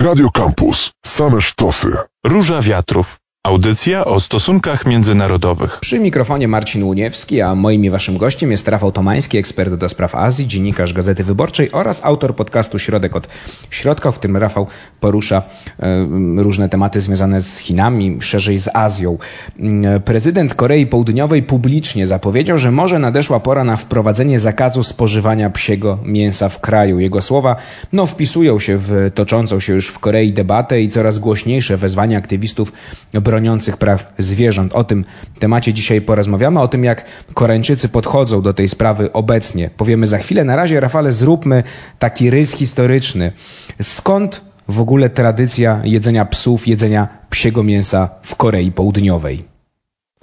Radio Campus. Same sztosy. Róża Wiatrów. Audycja o stosunkach międzynarodowych. Przy mikrofonie Marcin Łuniewski, a moim i waszym gościem jest Rafał Tomański, ekspert do spraw Azji, dziennikarz Gazety Wyborczej oraz autor podcastu Środek od Środka, w którym Rafał porusza różne tematy związane z Chinami, szerzej z Azją. Mm, prezydent Korei Południowej publicznie zapowiedział, że może nadeszła pora na wprowadzenie zakazu spożywania psiego mięsa w kraju. Jego słowa no, wpisują się w toczącą się już w Korei debatę i coraz głośniejsze wezwania aktywistów broniących praw zwierząt. O tym temacie dzisiaj porozmawiamy, o tym jak Koreańczycy podchodzą do tej sprawy obecnie. Powiemy za chwilę. Na razie, Rafale, zróbmy taki rys historyczny. Skąd w ogóle tradycja jedzenia psów, jedzenia psiego mięsa w Korei Południowej?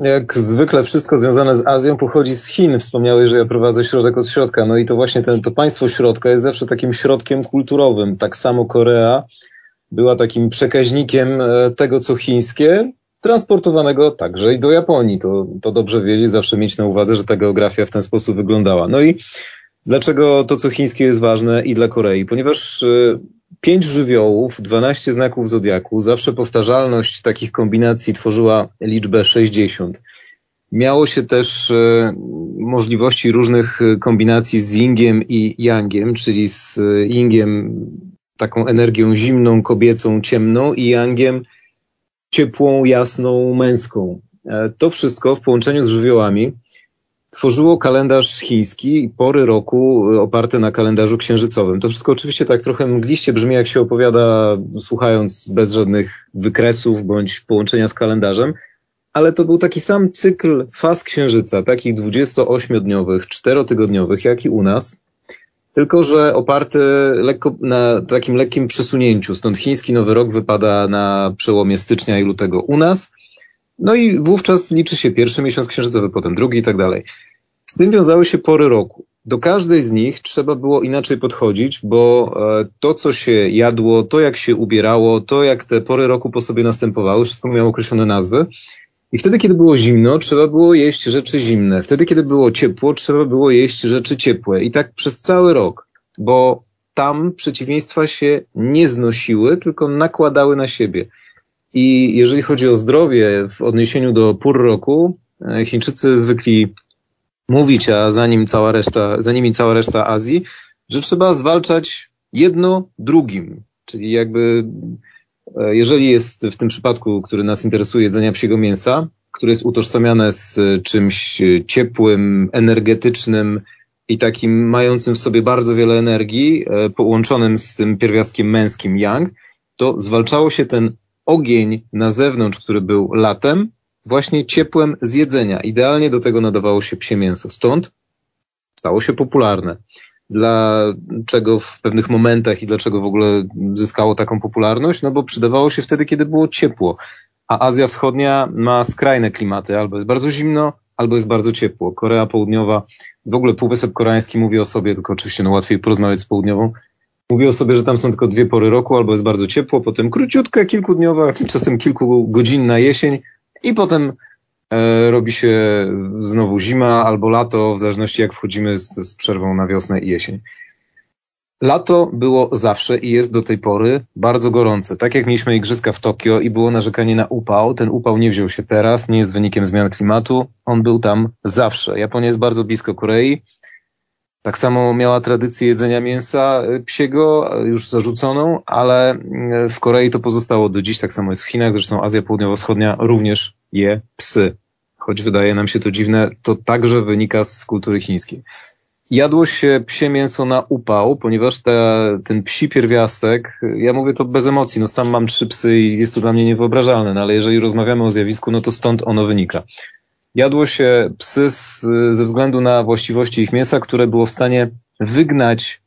Jak zwykle wszystko związane z Azją pochodzi z Chin. Wspomniałeś, że ja prowadzę środek od środka. No i to właśnie ten, to państwo środka jest zawsze takim środkiem kulturowym. Tak samo Korea była takim przekaźnikiem e, tego, co chińskie, transportowanego także i do Japonii. To, to dobrze wiedzieć, zawsze mieć na uwadze, że ta geografia w ten sposób wyglądała. No i dlaczego to, co chińskie jest ważne i dla Korei? Ponieważ e, pięć żywiołów, 12 znaków zodiaku, zawsze powtarzalność takich kombinacji tworzyła liczbę 60. Miało się też e, możliwości różnych kombinacji z yingiem i yangiem, czyli z yingiem taką energią zimną, kobiecą, ciemną i yangiem ciepłą, jasną, męską. E, to wszystko w połączeniu z żywiołami tworzyło kalendarz chiński i pory roku e, oparte na kalendarzu księżycowym. To wszystko oczywiście tak trochę mgliście brzmi, jak się opowiada, słuchając bez żadnych wykresów bądź połączenia z kalendarzem, ale to był taki sam cykl faz księżyca, takich 28-dniowych, czterotygodniowych, jak i u nas, tylko że oparty lekko na takim lekkim przesunięciu. Stąd chiński Nowy Rok wypada na przełomie stycznia i lutego u nas. No i wówczas liczy się pierwszy miesiąc księżycowy, potem drugi i tak dalej. Z tym wiązały się pory roku. Do każdej z nich trzeba było inaczej podchodzić, bo e, to, co się jadło, to jak się ubierało, to jak te pory roku po sobie następowały, wszystko miało określone nazwy. I wtedy, kiedy było zimno, trzeba było jeść rzeczy zimne. Wtedy, kiedy było ciepło, trzeba było jeść rzeczy ciepłe. I tak przez cały rok, bo tam przeciwieństwa się nie znosiły, tylko nakładały na siebie. I jeżeli chodzi o zdrowie w odniesieniu do pór roku, e, Chińczycy zwykli mówić, a za nim cała reszta, za nimi cała reszta Azji, że trzeba zwalczać jedno drugim. Czyli jakby jeżeli jest w tym przypadku, który nas interesuje, jedzenia psiego mięsa, które jest utożsamiane z czymś ciepłym, energetycznym i takim mającym w sobie bardzo wiele energii, e, połączonym z tym pierwiastkiem męskim yang, to zwalczało się ten ogień na zewnątrz, który był latem, właśnie ciepłem z jedzenia. Idealnie do tego nadawało się psie mięso. Stąd stało się popularne dlaczego w pewnych momentach i dlaczego w ogóle zyskało taką popularność? No bo przydawało się wtedy, kiedy było ciepło. A Azja Wschodnia ma skrajne klimaty. Albo jest bardzo zimno, albo jest bardzo ciepło. Korea Południowa, w ogóle Półwysep Koreański mówi o sobie, tylko oczywiście no łatwiej porozmawiać z Południową, mówi o sobie, że tam są tylko dwie pory roku, albo jest bardzo ciepło, potem króciutka, kilkudniowa, czasem kilkugodzinna jesień i potem robi się znowu zima albo lato, w zależności jak wchodzimy z, z przerwą na wiosnę i jesień. Lato było zawsze i jest do tej pory bardzo gorące. Tak jak mieliśmy igrzyska w Tokio i było narzekanie na upał, ten upał nie wziął się teraz, nie jest wynikiem zmian klimatu, on był tam zawsze. Japonia jest bardzo blisko Korei. Tak samo miała tradycję jedzenia mięsa psiego, już zarzuconą, ale w Korei to pozostało do dziś, tak samo jest w Chinach, zresztą Azja Południowo-Wschodnia również je psy. Choć wydaje nam się to dziwne, to także wynika z kultury chińskiej. Jadło się psie mięso na upał, ponieważ te, ten psi pierwiastek, ja mówię to bez emocji, no sam mam trzy psy i jest to dla mnie niewyobrażalne, no ale jeżeli rozmawiamy o zjawisku, no to stąd ono wynika. Jadło się psy z, ze względu na właściwości ich mięsa, które było w stanie wygnać,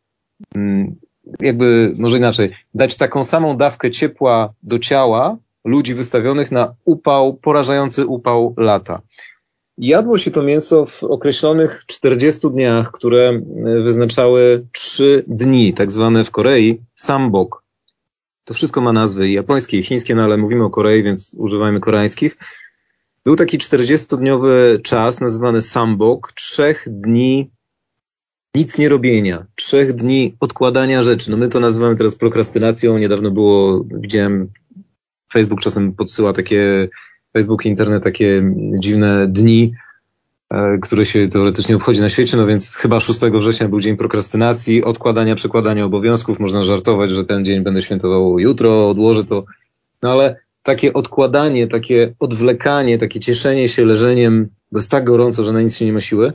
mm, jakby, może inaczej, dać taką samą dawkę ciepła do ciała, ludzi wystawionych na upał, porażający upał lata. Jadło się to mięso w określonych 40 dniach, które e, wyznaczały 3 dni, tak zwane w Korei sambok. To wszystko ma nazwy japońskie i chińskie, no ale mówimy o Korei, więc używajmy koreańskich. Był taki 40-dniowy czas nazywany sambok, trzech dni nic nie robienia, trzech dni odkładania rzeczy. No my to nazywamy teraz prokrastynacją. Niedawno było, widziałem, Facebook czasem podsyła takie, Facebook, internet, takie dziwne dni, e, które się teoretycznie obchodzi na świecie, no więc chyba 6 września był dzień prokrastynacji, odkładania, przekładania obowiązków. Można żartować, że ten dzień będę świętował jutro, odłożę to. No ale takie odkładanie, takie odwlekanie, takie cieszenie się leżeniem, bo jest tak gorąco, że na nic się nie ma siły,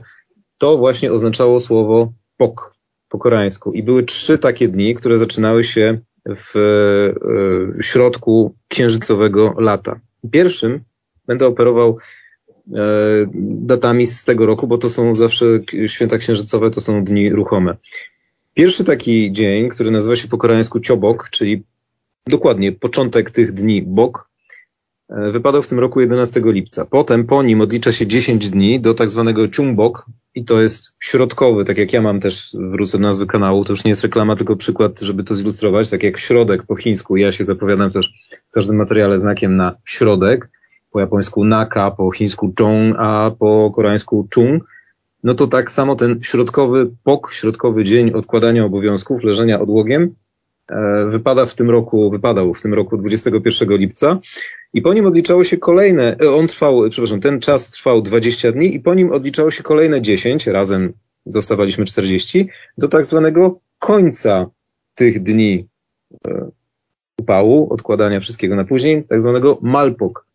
to właśnie oznaczało słowo pok po koreańsku. I były trzy takie dni, które zaczynały się w e, środku księżycowego lata. Pierwszym będę operował e, datami z tego roku, bo to są zawsze święta księżycowe, to są dni ruchome. Pierwszy taki dzień, który nazywa się po koreańsku ciobok, czyli dokładnie początek tych dni bok, e, wypadał w tym roku 11 lipca. Potem po nim odlicza się 10 dni do tak zwanego ciumbok i to jest środkowy, tak jak ja mam też, wrócę do nazwy kanału, to już nie jest reklama, tylko przykład, żeby to zilustrować, tak jak środek po chińsku, ja się zapowiadam też w każdym materiale znakiem na środek, po japońsku naka, po chińsku chong, a po koreańsku chung, no to tak samo ten środkowy pok, środkowy dzień odkładania obowiązków, leżenia odłogiem, wypada w tym roku, wypadał w tym roku 21 lipca i po nim odliczało się kolejne, e, on trwał, przepraszam, ten czas trwał 20 dni i po nim odliczało się kolejne 10, razem dostawaliśmy 40, do tak zwanego końca tych dni e, upału, odkładania wszystkiego na później, tak zwanego malpok.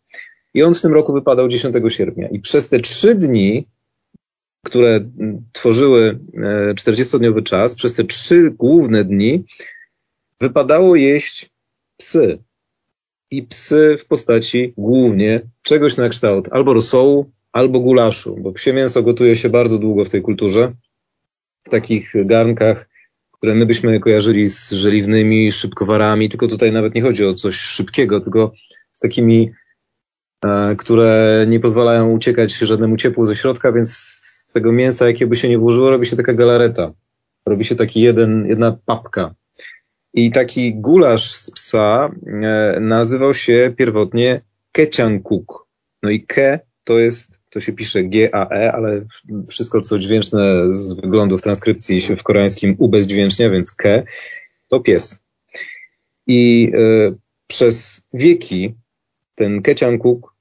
I on w tym roku wypadał 10 sierpnia. I przez te trzy dni, które tworzyły 40-dniowy czas, przez te trzy główne dni wypadało jeść psy. I psy w postaci głównie czegoś na kształt albo rosołu, albo gulaszu, bo psie mięso gotuje się bardzo długo w tej kulturze. W takich garnkach, które my byśmy kojarzyli z żeliwnymi szybkowarami, tylko tutaj nawet nie chodzi o coś szybkiego, tylko z takimi, e, które nie pozwalają uciekać żadnemu ciepłu ze środka, więc z tego mięsa, jakie by się nie włożyło, robi się taka galareta. Robi się taki jeden, jedna papka. I taki gulasz z psa e, nazywał się pierwotnie Keciankuk. No i ke to jest, to się pisze G-A-E, ale wszystko co dźwięczne z wyglądu w transkrypcji się w koreańskim ubezdźwięcznia, więc ke to pies. I y, przez wieki ten Keciankuk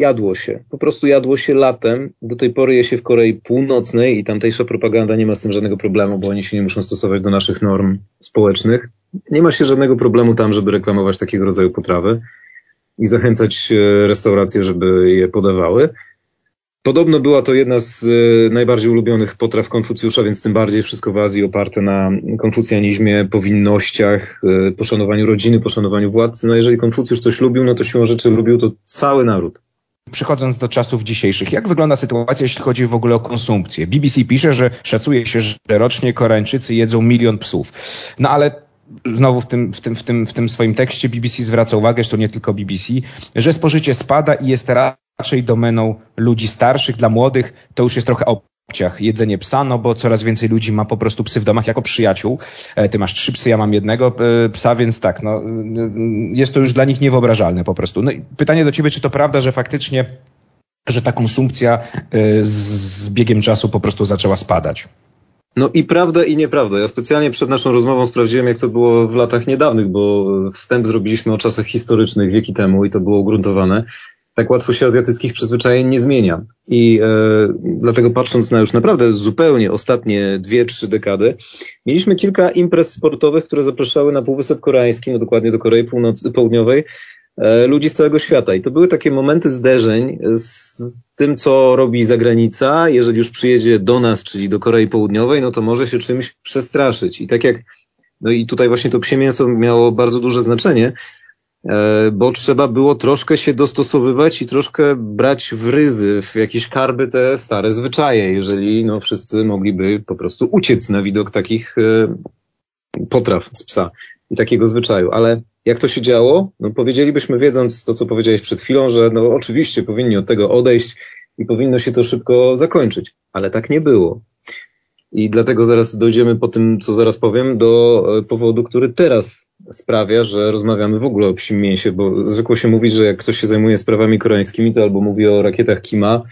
jadło się. Po prostu jadło się latem. Do tej pory je się w Korei Północnej i tamtejsza propaganda nie ma z tym żadnego problemu, bo oni się nie muszą stosować do naszych norm społecznych. Nie ma się żadnego problemu tam, żeby reklamować takiego rodzaju potrawy i zachęcać e, restauracje, żeby je podawały. Podobno była to jedna z e, najbardziej ulubionych potraw Konfucjusza, więc tym bardziej wszystko w Azji oparte na konfucjanizmie, powinnościach, e, poszanowaniu rodziny, poszanowaniu władcy. No jeżeli Konfucjusz coś lubił, no to siłą rzeczy lubił to cały naród. Przechodząc do czasów dzisiejszych, jak wygląda sytuacja, jeśli chodzi w ogóle o konsumpcję? BBC pisze, że szacuje się, że rocznie Koreańczycy jedzą milion psów. No ale znowu w tym, w, tym, w, tym, w tym swoim tekście BBC zwraca uwagę, że to nie tylko BBC, że spożycie spada i jest raczej domeną ludzi starszych, dla młodych to już jest trochę obciach jedzenie psa, no bo coraz więcej ludzi ma po prostu psy w domach jako przyjaciół. E, ty masz trzy psy, ja mam jednego e, psa, więc tak, no, e, jest to już dla nich niewyobrażalne po prostu. No i pytanie do ciebie, czy to prawda, że faktycznie, że ta konsumpcja z biegiem czasu po prostu zaczęła spadać? No i prawda i nieprawda. Ja specjalnie przed naszą rozmową sprawdziłem, jak to było w latach niedawnych, bo wstęp zrobiliśmy o czasach historycznych wieki temu i to było ugruntowane tak łatwo się azjatyckich przyzwyczajeń nie zmienia. I e, dlatego patrząc na już naprawdę zupełnie ostatnie dwie, trzy dekady, mieliśmy kilka imprez sportowych, które zapraszały na Półwysep Koreański, no dokładnie do Korei Północ Południowej, e, ludzi z całego świata. I to były takie momenty zderzeń z tym, co robi zagranica. Jeżeli już przyjedzie do nas, czyli do Korei Południowej, no to może się czymś przestraszyć. I tak jak, no i tutaj właśnie to psie mięso miało bardzo duże znaczenie, bo trzeba było troszkę się dostosowywać i troszkę brać w ryzy, w jakieś karby te stare zwyczaje, jeżeli no, wszyscy mogliby po prostu uciec na widok takich e, potraw z psa i takiego zwyczaju. Ale jak to się działo? No powiedzielibyśmy, wiedząc to, co powiedziałeś przed chwilą, że no oczywiście powinni od tego odejść i powinno się to szybko zakończyć. Ale tak nie było. I dlatego zaraz dojdziemy po tym, co zaraz powiem, do e, powodu, który teraz sprawia, że rozmawiamy w ogóle o psim mięsie, bo zwykło się mówić, że jak ktoś się zajmuje sprawami koreańskimi, to albo mówi o rakietach Kima,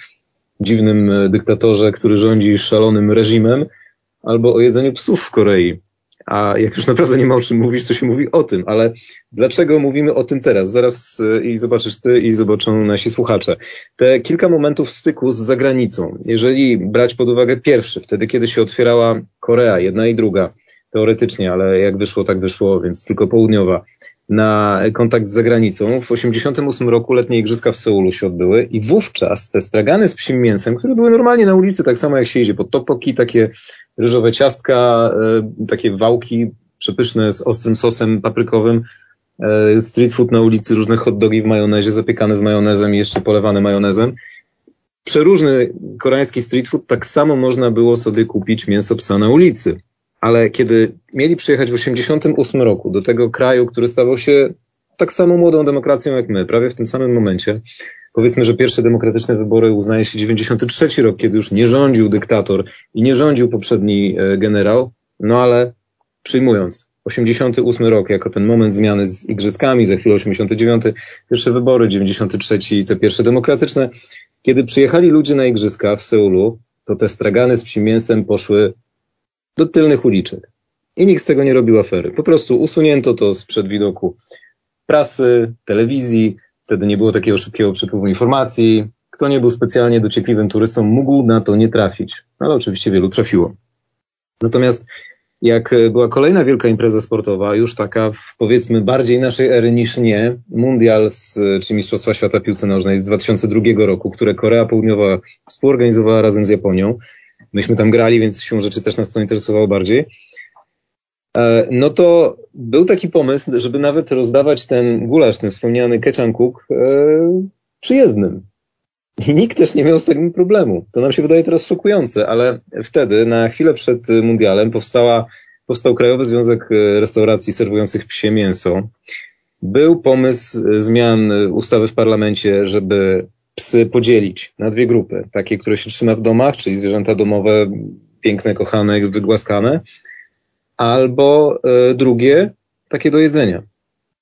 dziwnym e, dyktatorze, który rządzi szalonym reżimem, albo o jedzeniu psów w Korei. A jak już naprawdę nie ma o czym mówić, to się mówi o tym. Ale dlaczego mówimy o tym teraz? Zaraz y, i zobaczysz ty i zobaczą nasi słuchacze. Te kilka momentów styku z zagranicą. Jeżeli brać pod uwagę pierwszy, wtedy kiedy się otwierała Korea, jedna i druga, teoretycznie, ale jak wyszło, tak wyszło, więc tylko południowa, na kontakt z zagranicą. W 1988 roku letnie igrzyska w Seulu się odbyły i wówczas te stragany z psim mięsem, które były normalnie na ulicy, tak samo jak się idzie pod topoki, takie ryżowe ciastka, e, takie wałki przepyszne z ostrym sosem paprykowym, e, street food na ulicy, różne hot dogi w majonezie, zapiekane z majonezem i jeszcze polewane majonezem. Przeróżny koreański street food, tak samo można było sobie kupić mięso psa na ulicy ale kiedy mieli przyjechać w 1988 roku do tego kraju, który stawał się tak samo młodą demokracją jak my, prawie w tym samym momencie, powiedzmy, że pierwsze demokratyczne wybory uznaje się 93 rok, kiedy już nie rządził dyktator i nie rządził poprzedni e, generał, no ale przyjmując 88 rok jako ten moment zmiany z igrzyskami, za chwilę 89, pierwsze wybory, 93 te pierwsze demokratyczne, kiedy przyjechali ludzie na igrzyska w Seulu, to te stragany z psim mięsem poszły do tylnych uliczek. I nikt z tego nie robił afery. Po prostu usunięto to sprzed widoku prasy, telewizji. Wtedy nie było takiego szybkiego przepływu informacji. Kto nie był specjalnie dociekliwym turystą, mógł na to nie trafić. Ale oczywiście wielu trafiło. Natomiast jak była kolejna wielka impreza sportowa, już taka w powiedzmy bardziej naszej ery niż nie, Mundial z, czy Mistrzostwa Świata Piłce Nożnej z 2002 roku, które Korea Południowa współorganizowała razem z Japonią, myśmy tam grali, więc się rzeczy też nas to interesowało bardziej. E, no to był taki pomysł, żeby nawet rozdawać ten gulasz, ten wspomniany keczangkuk e, przyjezdnym. I nikt też nie miał z tym problemu. To nam się wydaje teraz szokujące, ale wtedy, na chwilę przed mundialem, powstała, powstał Krajowy Związek Restauracji serwujących psie mięso. Był pomysł zmian ustawy w parlamencie, żeby psy podzielić na dwie grupy. Takie, które się trzyma w domach, czyli zwierzęta domowe, piękne, kochane, wygłaskane, albo e, drugie, takie do jedzenia.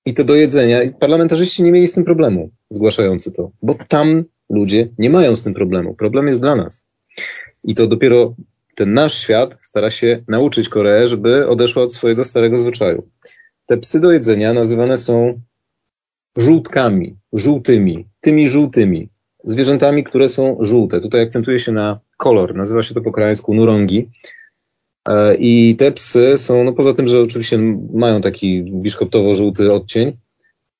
I te do jedzenia, parlamentarzyści nie mieli z tym problemu, zgłaszający to, bo tam ludzie nie mają z tym problemu. Problem jest dla nas. I to dopiero ten nasz świat stara się nauczyć Koreę, żeby odeszła od swojego starego zwyczaju. Te psy do jedzenia nazywane są żółtkami, żółtymi, tymi żółtymi zwierzętami, które są żółte. Tutaj akcentuje się na kolor. Nazywa się to po koreańsku nurongi. E, I te psy są, no poza tym, że oczywiście mają taki biszkoptowo-żółty odcień,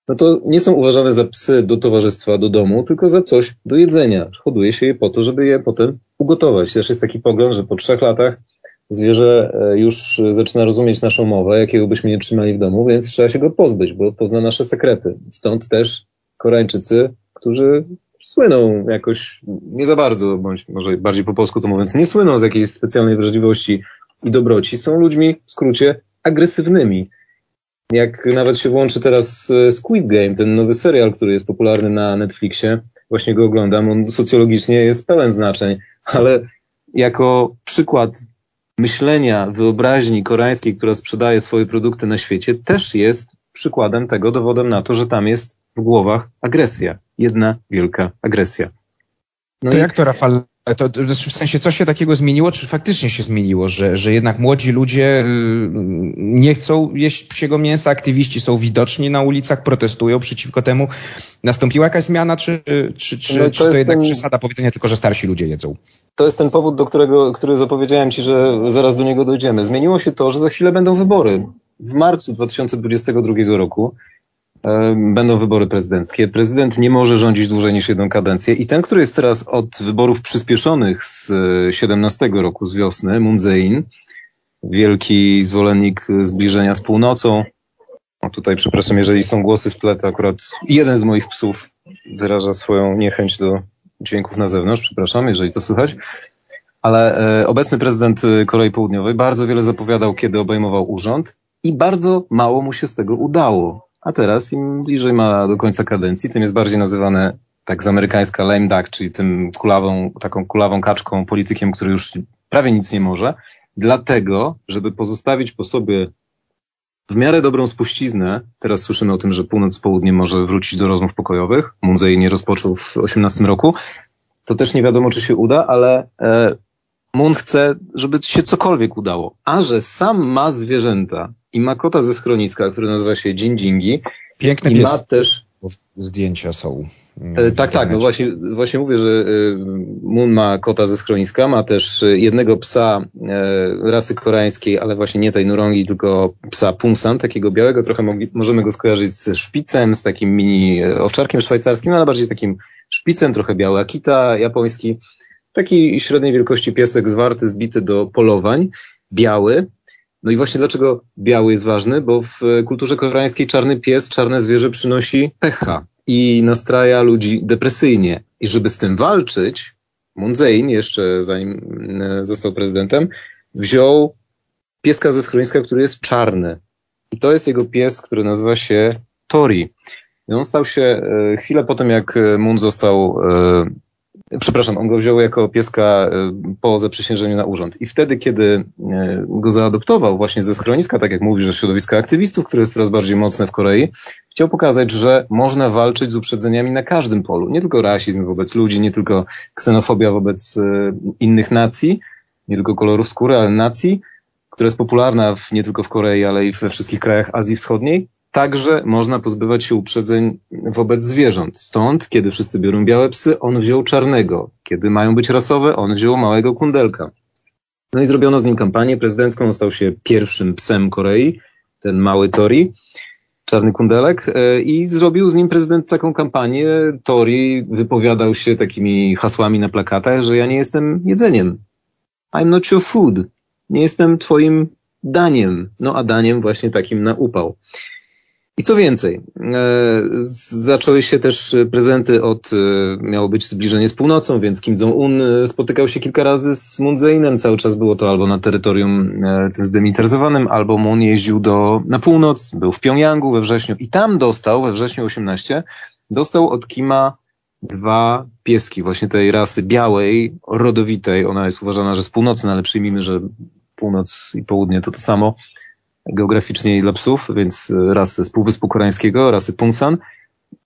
no to nie są uważane za psy do towarzystwa, do domu, tylko za coś do jedzenia. Hoduje się je po to, żeby je potem ugotować. Też jest taki pogląd, że po trzech latach zwierzę e, już zaczyna rozumieć naszą mowę, jakiego byśmy nie trzymali w domu, więc trzeba się go pozbyć, bo pozna nasze sekrety. Stąd też Koreańczycy, którzy słyną jakoś nie za bardzo, bądź może bardziej po polsku to mówiąc, nie słyną z jakiejś specjalnej wrażliwości i dobroci. Są ludźmi, w skrócie, agresywnymi. Jak nawet się włączy teraz e, Squid Game, ten nowy serial, który jest popularny na Netflixie, właśnie go oglądam, on socjologicznie jest pełen znaczeń, ale jako przykład myślenia, wyobraźni koreańskiej, która sprzedaje swoje produkty na świecie, też jest przykładem tego, dowodem na to, że tam jest w głowach agresja. Jedna wielka agresja. No to i... jak to, Rafał? To, w sensie, co się takiego zmieniło? Czy faktycznie się zmieniło, że, że jednak młodzi ludzie y, nie chcą jeść psiego mięsa, aktywiści są widoczni na ulicach, protestują przeciwko temu? Nastąpiła jakaś zmiana, czy, czy, czy, no to, czy to jednak ten... przesada powiedzenia tylko, że starsi ludzie jedzą? To jest ten powód, do którego, który zapowiedziałem Ci, że zaraz do niego dojdziemy. Zmieniło się to, że za chwilę będą wybory. W marcu 2022 roku będą wybory prezydenckie. Prezydent nie może rządzić dłużej niż jedną kadencję i ten, który jest teraz od wyborów przyspieszonych z 17 roku, z wiosny, Moon Jae-in, wielki zwolennik zbliżenia z północą. O, tutaj przepraszam, jeżeli są głosy w tle, to akurat jeden z moich psów wyraża swoją niechęć do dźwięków na zewnątrz. Przepraszam, jeżeli to słychać. Ale e, obecny prezydent Korei Południowej bardzo wiele zapowiadał, kiedy obejmował urząd i bardzo mało mu się z tego udało. A teraz im bliżej ma do końca kadencji, tym jest bardziej nazywane tak z amerykańska lame duck, czyli tym kulawą, taką kulawą kaczką, politykiem, który już prawie nic nie może, dlatego, żeby pozostawić po sobie w miarę dobrą spuściznę, teraz słyszymy o tym, że północ z południem może wrócić do rozmów pokojowych, Munzej nie rozpoczął w 18 roku, to też nie wiadomo, czy się uda, ale e, Mun chce, żeby się cokolwiek udało. A że sam ma zwierzęta i ma kota ze schroniska, który nazywa się Dzingingi. Piękny i pies. ma też Zdjęcia są. E, tak, tak. No właśnie, właśnie mówię, że e, Moon ma kota ze schroniska, ma też e, jednego psa rasy koreańskiej, ale właśnie nie tej Nurongi, tylko psa Punsan, takiego białego. Trochę mogli, możemy go skojarzyć z szpicem, z takim mini owczarkiem szwajcarskim, ale bardziej takim szpicem, trochę biały akita japoński. Taki średniej wielkości piesek zwarty, zbity do polowań, biały. No i właśnie dlaczego biały jest ważny? Bo w kulturze koreańskiej czarny pies, czarne zwierzę przynosi pecha i nastraja ludzi depresyjnie. I żeby z tym walczyć, Moon Jae-in, jeszcze zanim e, został prezydentem, wziął pieska ze schroniska, który jest czarny. I to jest jego pies, który nazywa się Tori. I on stał się e, chwilę po tym, jak Moon został e, przepraszam, on go wziął jako pieska y, po zaprzysiężeniu na urząd. I wtedy, kiedy y, go zaadoptował właśnie ze schroniska, tak jak mówisz, że środowiska aktywistów, które jest coraz bardziej mocne w Korei, chciał pokazać, że można walczyć z uprzedzeniami na każdym polu. Nie tylko rasizm wobec ludzi, nie tylko ksenofobia wobec y, innych nacji, nie tylko kolorów skóry, ale nacji, która jest popularna w, nie tylko w Korei, ale i we wszystkich krajach Azji Wschodniej. Także można pozbywać się uprzedzeń wobec zwierząt. Stąd, kiedy wszyscy biorą białe psy, on wziął czarnego. Kiedy mają być rasowe, on wziął małego kundelka. No i zrobiono z nim kampanię prezydencką. On stał się pierwszym psem Korei, ten mały Tori, czarny kundelek. E, I zrobił z nim prezydent taką kampanię. Tori wypowiadał się takimi hasłami na plakatach, że ja nie jestem jedzeniem. I'm not your food. Nie jestem twoim daniem. No a daniem właśnie takim na upał. I co więcej, e, zaczęły się też prezenty od, e, miało być zbliżenie z północą, więc Kim Jong-un e, spotykał się kilka razy z Moon Jae-inem. Cały czas było to albo na terytorium tym zdemilitaryzowanym, albo Moon jeździł do, na północ, był w Pjongjangu we wrześniu i tam dostał, we wrześniu 18, dostał od Kima dwa pieski właśnie tej rasy białej, rodowitej. Ona jest uważana, że z północy, no ale przyjmijmy, że północ i południe to to samo geograficznie dla psów, więc e, rasy z Półwyspu Koreańskiego, rasy Pungsan.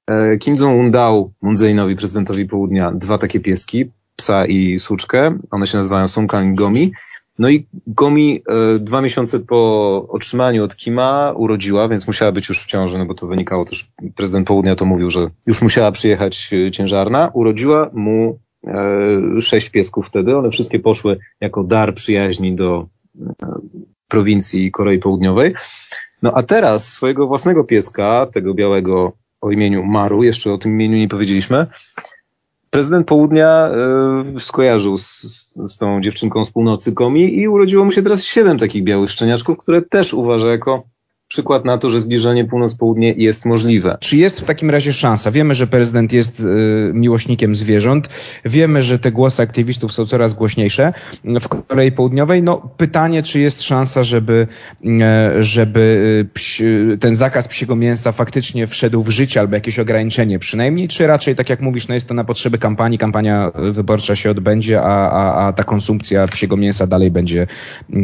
E, Kim Jong-un dał Moon prezydentowi południa, dwa takie pieski, psa i słuczkę. One się nazywają Songkang i Gomi. No i Gomi e, dwa miesiące po otrzymaniu od Kima urodziła, więc musiała być już w ciąży, no bo to wynikało też, prezydent południa to mówił, że już musiała przyjechać ciężarna. Urodziła mu sześć piesków wtedy. One wszystkie poszły jako dar przyjaźni do prowincji Korei Południowej. No a teraz swojego własnego pieska, tego białego o imieniu Maru, jeszcze o tym imieniu nie powiedzieliśmy, prezydent Południa y, skojarzył z, z tą dziewczynką z północy Komi i urodziło mu się teraz siedem takich białych szczeniaczków, które też uważa jako przykład na to, że zbliżenie północ-południe jest możliwe. Czy jest w takim razie szansa? Wiemy, że prezydent jest y, miłośnikiem zwierząt. Wiemy, że te głosy aktywistów są coraz głośniejsze w Korei Południowej. No, pytanie, czy jest szansa, żeby, y, żeby y, psi, ten zakaz psiego mięsa faktycznie wszedł w życie albo jakieś ograniczenie przynajmniej, czy raczej, tak jak mówisz, no jest to na potrzeby kampanii, kampania wyborcza się odbędzie, a, a, a ta konsumpcja psiego mięsa dalej będzie y,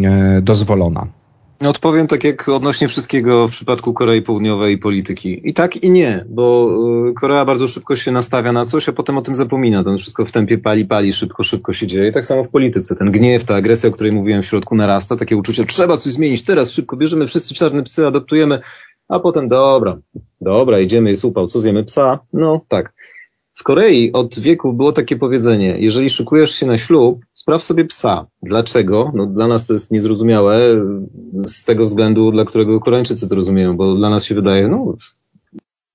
dozwolona? Odpowiem tak jak odnośnie wszystkiego w przypadku Korei Południowej i polityki. I tak i nie, bo y, Korea bardzo szybko się nastawia na coś, a potem o tym zapomina. To wszystko w tempie pali, pali, szybko, szybko się dzieje. Tak samo w polityce. Ten gniew, ta agresja, o której mówiłem w środku narasta, takie uczucie, trzeba coś zmienić, teraz szybko bierzemy wszyscy czarne psy, adoptujemy, a potem dobra, dobra, idziemy, jest upał, co zjemy psa? No tak. W Korei od wieku było takie powiedzenie, jeżeli szykujesz się na ślub, spraw sobie psa. Dlaczego? No dla nas to jest niezrozumiałe z tego względu, dla którego Koreańczycy to rozumieją, bo dla nas się wydaje, no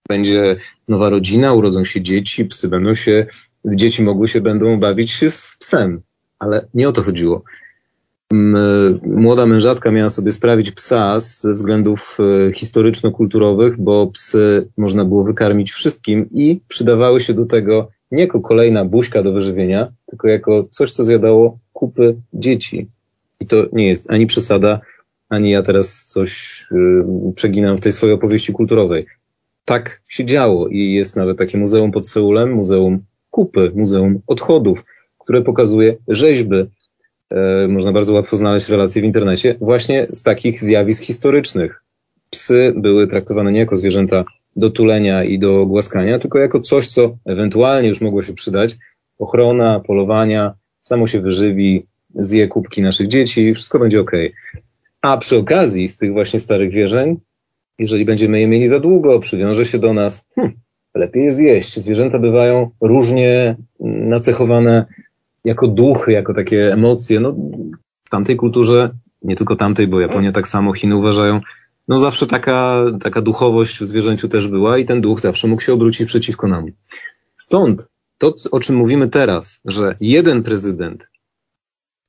będzie nowa rodzina, urodzą się dzieci, psy będą się, dzieci mogły się, będą bawić się z psem. Ale nie o to chodziło młoda mężatka miała sobie sprawić psa ze względów e, historyczno-kulturowych, bo psy można było wykarmić wszystkim i przydawały się do tego nie jako kolejna buźka do wyżywienia, tylko jako coś, co zjadało kupy dzieci. I to nie jest ani przesada, ani ja teraz coś yy, przeginam w tej swojej opowieści kulturowej. Tak się działo i jest nawet takie muzeum pod Seulem, muzeum kupy, muzeum odchodów, które pokazuje rzeźby E, można bardzo łatwo znaleźć relacje w internecie, właśnie z takich zjawisk historycznych. Psy były traktowane nie jako zwierzęta do tulenia i do głaskania, tylko jako coś, co ewentualnie już mogło się przydać. Ochrona, polowania, samo się wyżywi, zje kubki naszych dzieci, wszystko będzie ok. A przy okazji z tych właśnie starych wierzeń, jeżeli będziemy je mieli za długo, przywiąże się do nas, hm, lepiej je zjeść. Zwierzęta bywają różnie nacechowane jako duchy, jako takie emocje. No, w tamtej kulturze, nie tylko tamtej, bo Japonia tak samo, Chiny uważają, no zawsze taka, taka duchowość w zwierzęciu też była i ten duch zawsze mógł się obrócić przeciwko nam. Stąd to, o czym mówimy teraz, że jeden prezydent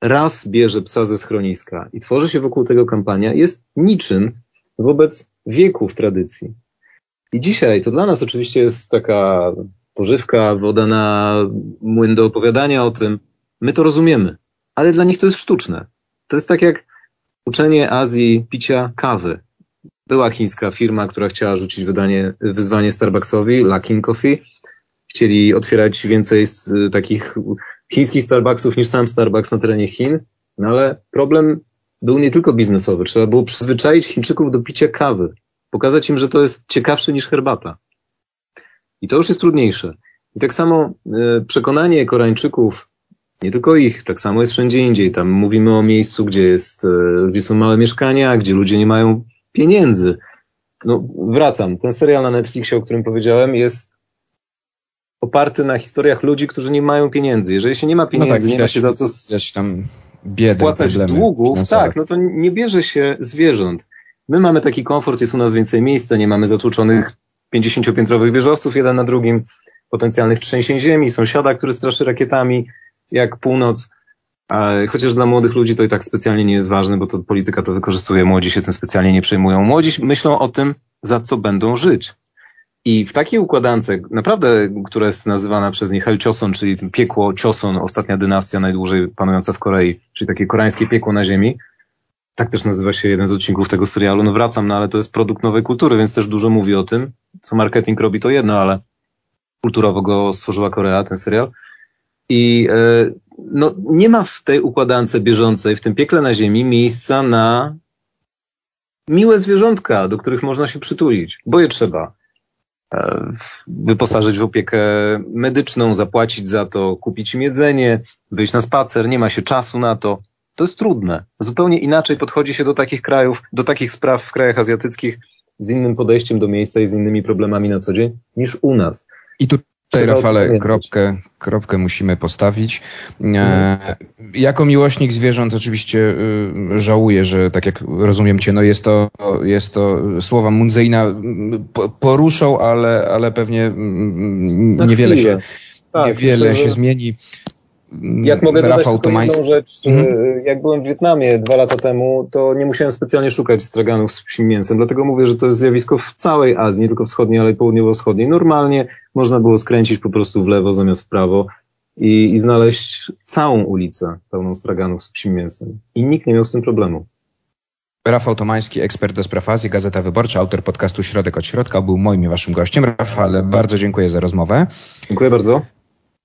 raz bierze psa ze schroniska i tworzy się wokół tego kampania, jest niczym wobec wieków tradycji. I dzisiaj to dla nas oczywiście jest taka pożywka, woda na młyn do opowiadania o tym. My to rozumiemy, ale dla nich to jest sztuczne. To jest tak jak uczenie Azji picia kawy. Była chińska firma, która chciała rzucić wydanie, wyzwanie Starbucksowi, Luckin Coffee. Chcieli otwierać więcej z takich chińskich Starbucksów niż sam Starbucks na terenie Chin. No ale problem był nie tylko biznesowy. Trzeba było przyzwyczaić Chińczyków do picia kawy. Pokazać im, że to jest ciekawsze niż herbata. I to już jest trudniejsze. I tak samo y, przekonanie Koreańczyków, nie tylko ich, tak samo jest wszędzie indziej. Tam mówimy o miejscu, gdzie jest, y, gdzie są małe mieszkania, gdzie ludzie nie mają pieniędzy. No, wracam. Ten serial na Netflixie, o którym powiedziałem, jest oparty na historiach ludzi, którzy nie mają pieniędzy. Jeżeli się nie ma pieniędzy, no tak, nie ma się za co tam biedę, spłacać długów, finansowe. tak, no to nie bierze się zwierząt. My mamy taki komfort, jest u nas więcej miejsca, nie mamy zatłuczonych 50-piętrowych wieżowców jeden na drugim, potencjalnych trzęsień ziemi, sąsiada, który straszy rakietami, jak północ. Chociaż dla młodych ludzi to i tak specjalnie nie jest ważne, bo to polityka to wykorzystuje, młodzi się tym specjalnie nie przejmują. Młodzi myślą o tym, za co będą żyć. I w takiej układance, naprawdę, która jest nazywana przez nich Hell Choson, czyli piekło Choson, ostatnia dynastia najdłużej panująca w Korei, czyli takie koreańskie piekło na ziemi, tak też nazywa się jeden z odcinków tego serialu. No wracam, no ale to jest produkt nowej kultury, więc też dużo mówi o tym. Co marketing robi to jedno, ale kulturowo go stworzyła Korea, ten serial. I e, no, nie ma w tej układance bieżącej, w tym piekle na ziemi miejsca na miłe zwierzątka, do których można się przytulić, bo je trzeba e, wyposażyć w opiekę medyczną, zapłacić za to, kupić im jedzenie, wyjść na spacer, nie ma się czasu na to. To jest trudne. Zupełnie inaczej podchodzi się do takich krajów, do takich spraw w krajach azjatyckich z innym podejściem do miejsca i z innymi problemami na co dzień niż u nas. I tu Tutaj, Rafale, kropkę, kropkę musimy postawić. E, jako miłośnik zwierząt oczywiście y, żałuję, że tak jak rozumiem cię, no jest to, jest to słowa Munzeina poruszą, ale, ale pewnie mm, niewiele się, tak, niewiele myślę, się zmieni. Jak mogę dodać Rafał tylko jedną rzecz, mhm. jak byłem w Wietnamie dwa lata temu, to nie musiałem specjalnie szukać straganów z psim mięsem, dlatego mówię, że to jest zjawisko w całej Azji, nie tylko wschodniej, ale i południowo-wschodniej. Normalnie można było skręcić po prostu w lewo zamiast w prawo i, i znaleźć całą ulicę pełną straganów z psim mięsem. I nikt nie miał z tym problemu. Rafał Tomański, ekspert do spraw Azji, Gazeta Wyborcza, autor podcastu Środek od Środka, był moim i waszym gościem. Rafale, bardzo dziękuję za rozmowę. Dziękuję bardzo.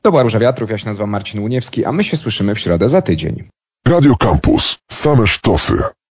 To była Róża Wiatrów, ja się nazywam Marcin Łuniewski, a my się słyszymy w środę za tydzień. Radio Campus. Same sztosy.